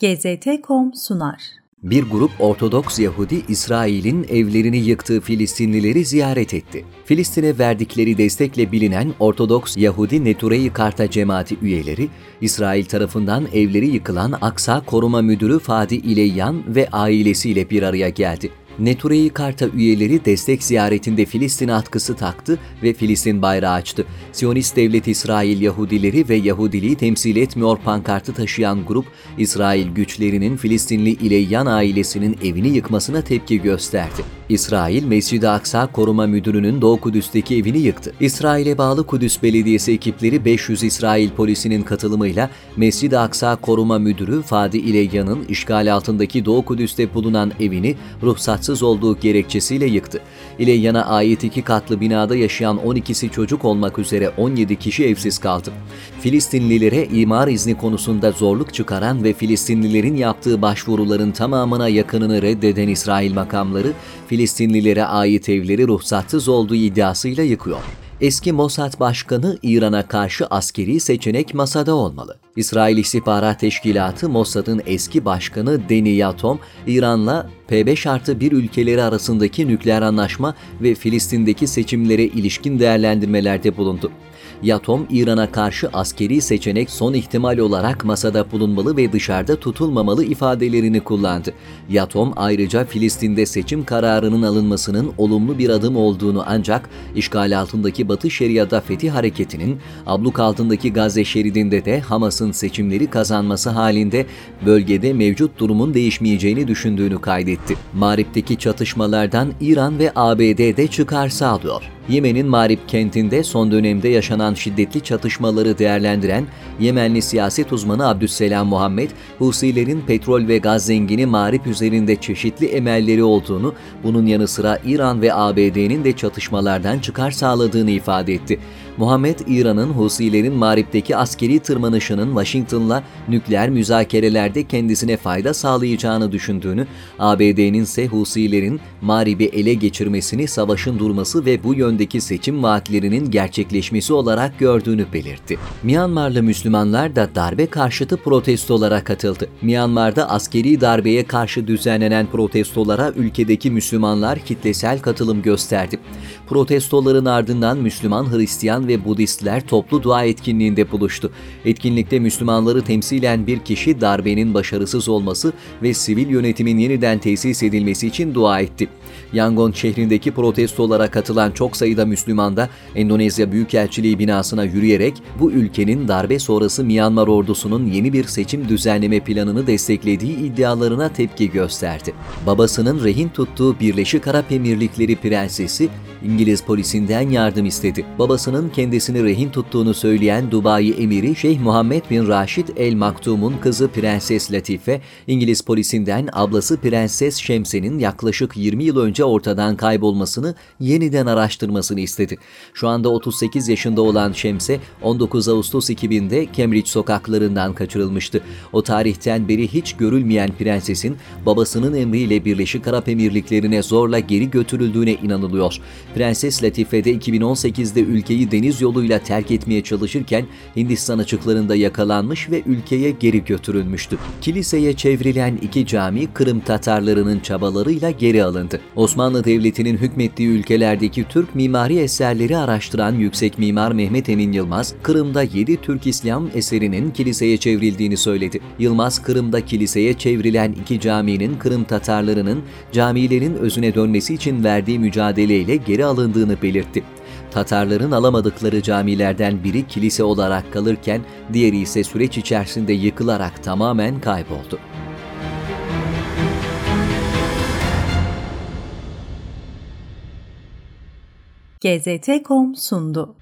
GZT.com sunar. Bir grup Ortodoks Yahudi İsrail'in evlerini yıktığı Filistinlileri ziyaret etti. Filistin'e verdikleri destekle bilinen Ortodoks Yahudi Neturei Karta cemaati üyeleri, İsrail tarafından evleri yıkılan Aksa Koruma Müdürü Fadi İleyyan ve ailesiyle bir araya geldi. Neturei Karta üyeleri destek ziyaretinde Filistin atkısı taktı ve Filistin bayrağı açtı. Siyonist Devlet İsrail Yahudileri ve Yahudiliği temsil etmiyor pankartı taşıyan grup, İsrail güçlerinin Filistinli İleyyan ailesinin evini yıkmasına tepki gösterdi. İsrail, Mescid-i Aksa Koruma Müdürü'nün Doğu Kudüs'teki evini yıktı. İsrail'e bağlı Kudüs Belediyesi ekipleri 500 İsrail polisinin katılımıyla Mescid-i Aksa Koruma Müdürü Fadi İleyyan'ın işgal altındaki Doğu Kudüs'te bulunan evini ruhsatsız olduğu gerekçesiyle yıktı. İleyyan'a ait iki katlı binada yaşayan 12'si çocuk olmak üzere 17 kişi evsiz kaldı. Filistinlilere imar izni konusunda zorluk çıkaran ve Filistinlilerin yaptığı başvuruların tamamına yakınını reddeden İsrail makamları, ait evleri ruhsatsız olduğu iddiasıyla yıkıyor. Eski Mossad Başkanı İran'a karşı askeri seçenek masada olmalı. İsrail İstihbarat Teşkilatı Mossad'ın eski başkanı Deni Yatom, İran'la P5 artı bir ülkeleri arasındaki nükleer anlaşma ve Filistin'deki seçimlere ilişkin değerlendirmelerde bulundu. Yatom, İran'a karşı askeri seçenek son ihtimal olarak masada bulunmalı ve dışarıda tutulmamalı ifadelerini kullandı. Yatom ayrıca Filistin'de seçim kararının alınmasının olumlu bir adım olduğunu ancak işgal altındaki Batı Şeria'da Fetih Hareketi'nin abluk altındaki Gazze şeridinde de Hamas'ın seçimleri kazanması halinde bölgede mevcut durumun değişmeyeceğini düşündüğünü kaydetti. Marip'teki çatışmalardan İran ve ABD de çıkar sağlıyor. Yemen'in Marib kentinde son dönemde yaşanan şiddetli çatışmaları değerlendiren Yemenli siyaset uzmanı Abdüsselam Muhammed, Husilerin petrol ve gaz zengini Marib üzerinde çeşitli emelleri olduğunu, bunun yanı sıra İran ve ABD'nin de çatışmalardan çıkar sağladığını ifade etti. Muhammed, İran'ın Husilerin Marib'deki askeri tırmanışının Washington'la nükleer müzakerelerde kendisine fayda sağlayacağını düşündüğünü, ABD'nin ise Husilerin Marib'i ele geçirmesini savaşın durması ve bu yöndeki seçim vaatlerinin gerçekleşmesi olarak gördüğünü belirtti. Myanmarlı Müslümanlar da darbe karşıtı protestolara katıldı. Myanmar'da askeri darbeye karşı düzenlenen protestolara ülkedeki Müslümanlar kitlesel katılım gösterdi. Protestoların ardından Müslüman, Hristiyan ve Budistler toplu dua etkinliğinde buluştu. Etkinlikte Müslümanları temsilen bir kişi darbenin başarısız olması ve sivil yönetimin yeniden tesis edilmesi için dua etti. Yangon şehrindeki protestolara katılan çok sayıda Müslüman da Endonezya Büyükelçiliği binasına yürüyerek bu ülkenin darbe sonrası Myanmar ordusunun yeni bir seçim düzenleme planını desteklediği iddialarına tepki gösterdi. Babasının rehin tuttuğu Birleşik Arap Emirlikleri prensesi İngiliz polisinden yardım istedi. Babasının kendisini rehin tuttuğunu söyleyen Dubai emiri Şeyh Muhammed bin Raşid El Maktum'un kızı Prenses Latife, İngiliz polisinden ablası Prenses Şemse'nin yaklaşık 20 yıl önce ortadan kaybolmasını yeniden araştırmasını istedi. Şu anda 38 yaşında olan Şemse, 19 Ağustos 2000'de Cambridge sokaklarından kaçırılmıştı. O tarihten beri hiç görülmeyen prensesin babasının emriyle Birleşik Arap Emirlikleri'ne zorla geri götürüldüğüne inanılıyor. Prenses Latife de 2018'de ülkeyi deniz yoluyla terk etmeye çalışırken Hindistan açıklarında yakalanmış ve ülkeye geri götürülmüştü. Kiliseye çevrilen iki cami Kırım Tatarlarının çabalarıyla geri alındı. Osmanlı Devleti'nin hükmettiği ülkelerdeki Türk mimari eserleri araştıran yüksek mimar Mehmet Emin Yılmaz, Kırım'da 7 Türk İslam eserinin kiliseye çevrildiğini söyledi. Yılmaz, Kırım'da kiliseye çevrilen iki caminin Kırım Tatarlarının camilerin özüne dönmesi için verdiği mücadeleyle geri alındığını belirtti. Tatarların alamadıkları camilerden biri kilise olarak kalırken diğeri ise süreç içerisinde yıkılarak tamamen kayboldu. GZT.com sundu.